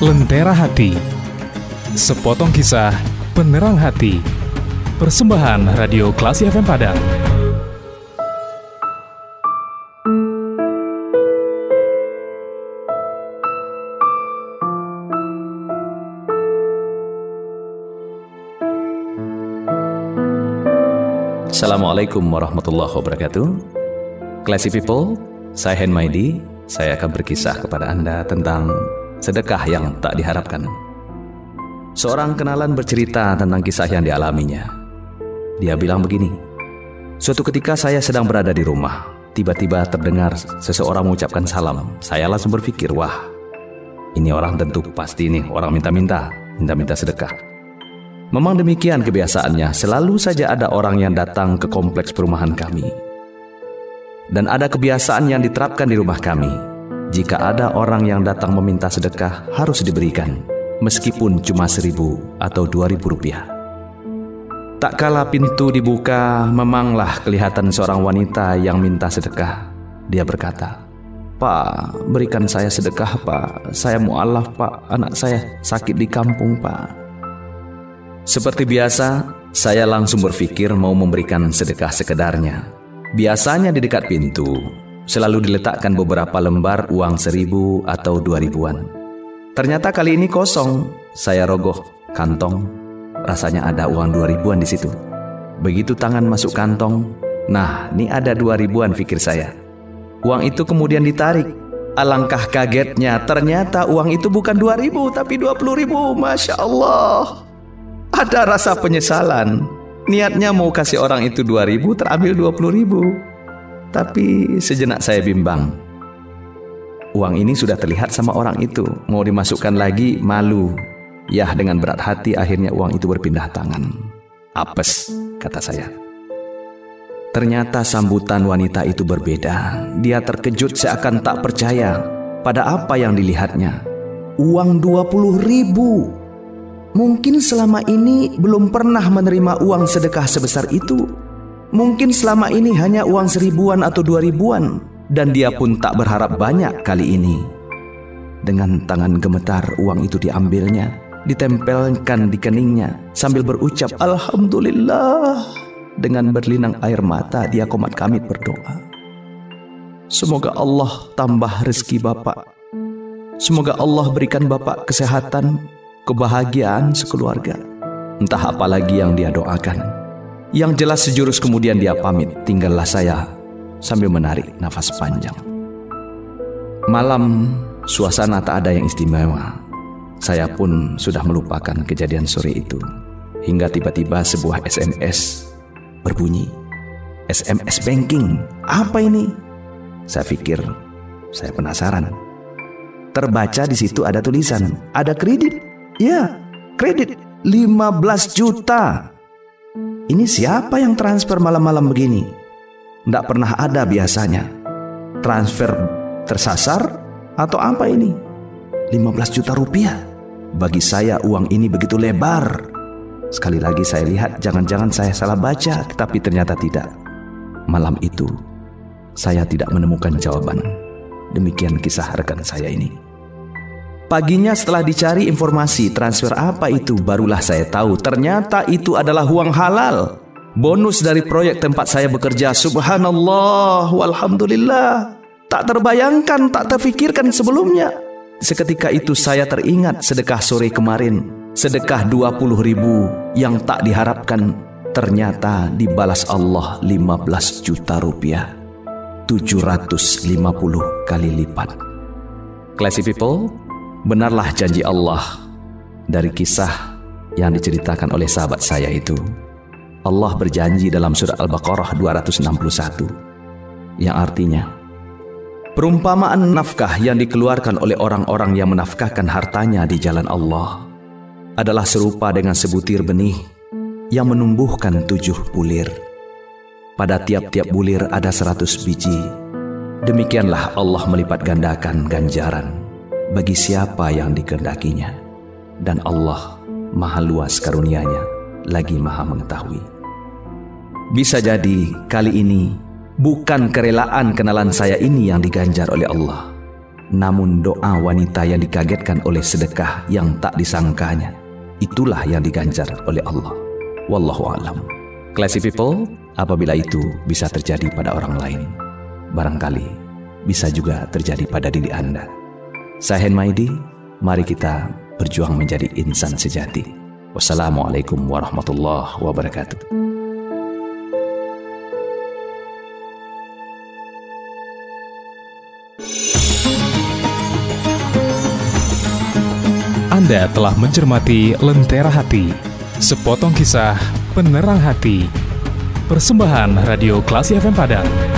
Lentera Hati. Sepotong kisah penerang hati. Persembahan Radio Klasi FM Padang. Assalamualaikum warahmatullahi wabarakatuh. Classy people, saya Hen Maidi Saya akan berkisah kepada Anda tentang sedekah yang tak diharapkan. Seorang kenalan bercerita tentang kisah yang dialaminya. Dia bilang begini Suatu ketika saya sedang berada di rumah. Tiba-tiba terdengar seseorang mengucapkan salam. Saya langsung berpikir, wah ini orang tentu pasti nih orang minta-minta Minta-minta sedekah. Memang demikian kebiasaannya, selalu saja ada orang yang datang ke kompleks perumahan kami. Dan ada kebiasaan yang diterapkan di rumah kami. Jika ada orang yang datang meminta sedekah, harus diberikan, meskipun cuma seribu atau dua ribu rupiah. Tak kala pintu dibuka, memanglah kelihatan seorang wanita yang minta sedekah. Dia berkata, Pak, berikan saya sedekah, Pak. Saya mu'alaf, Pak. Anak saya sakit di kampung, Pak. Seperti biasa, saya langsung berpikir mau memberikan sedekah sekedarnya. Biasanya di dekat pintu, selalu diletakkan beberapa lembar uang seribu atau dua ribuan. Ternyata kali ini kosong. Saya rogoh kantong. Rasanya ada uang dua ribuan di situ. Begitu tangan masuk kantong, nah ini ada dua ribuan pikir saya. Uang itu kemudian ditarik. Alangkah kagetnya, ternyata uang itu bukan dua ribu tapi dua puluh ribu. Masya Allah. Ada rasa penyesalan. Niatnya mau kasih orang itu 2000 terambil 20.000. Tapi sejenak saya bimbang. Uang ini sudah terlihat sama orang itu. Mau dimasukkan lagi malu. Yah dengan berat hati akhirnya uang itu berpindah tangan. Apes, kata saya. Ternyata sambutan wanita itu berbeda. Dia terkejut seakan tak percaya pada apa yang dilihatnya. Uang 20 ribu Mungkin selama ini belum pernah menerima uang sedekah sebesar itu. Mungkin selama ini hanya uang seribuan atau dua ribuan. Dan dia pun tak berharap banyak kali ini. Dengan tangan gemetar uang itu diambilnya, ditempelkan di keningnya sambil berucap Alhamdulillah. Dengan berlinang air mata dia komat kami berdoa. Semoga Allah tambah rezeki Bapak. Semoga Allah berikan Bapak kesehatan, kebahagiaan sekeluarga. Entah apa lagi yang dia doakan. Yang jelas sejurus kemudian dia pamit, tinggallah saya sambil menarik nafas panjang. Malam, suasana tak ada yang istimewa. Saya pun sudah melupakan kejadian sore itu. Hingga tiba-tiba sebuah SMS berbunyi. SMS banking, apa ini? Saya pikir, saya penasaran. Terbaca di situ ada tulisan, ada kredit Ya, kredit 15 juta. Ini siapa yang transfer malam-malam begini? Tidak pernah ada biasanya. Transfer tersasar atau apa ini? 15 juta rupiah. Bagi saya uang ini begitu lebar. Sekali lagi saya lihat jangan-jangan saya salah baca, tetapi ternyata tidak. Malam itu saya tidak menemukan jawaban. Demikian kisah rekan saya ini. Paginya setelah dicari informasi transfer apa itu barulah saya tahu ternyata itu adalah uang halal. Bonus dari proyek tempat saya bekerja. Subhanallah walhamdulillah. Tak terbayangkan, tak terfikirkan sebelumnya. Seketika itu saya teringat sedekah sore kemarin. Sedekah 20 ribu yang tak diharapkan. Ternyata dibalas Allah 15 juta rupiah. 750 kali lipat. Classy people, Benarlah janji Allah dari kisah yang diceritakan oleh sahabat saya itu. Allah berjanji dalam surat Al-Baqarah 261 yang artinya perumpamaan nafkah yang dikeluarkan oleh orang-orang yang menafkahkan hartanya di jalan Allah adalah serupa dengan sebutir benih yang menumbuhkan tujuh bulir. Pada tiap-tiap bulir ada seratus biji. Demikianlah Allah melipat gandakan ganjaran bagi siapa yang dikehendakinya. Dan Allah maha luas karunia-Nya, lagi maha mengetahui. Bisa jadi kali ini bukan kerelaan kenalan saya ini yang diganjar oleh Allah. Namun doa wanita yang dikagetkan oleh sedekah yang tak disangkanya, itulah yang diganjar oleh Allah. Wallahu alam. Classy people, apabila itu bisa terjadi pada orang lain, barangkali bisa juga terjadi pada diri Anda. Saya Maidi, mari kita berjuang menjadi insan sejati. Wassalamualaikum warahmatullahi wabarakatuh. Anda telah mencermati Lentera Hati, sepotong kisah penerang hati. Persembahan Radio Klasi FM Padang.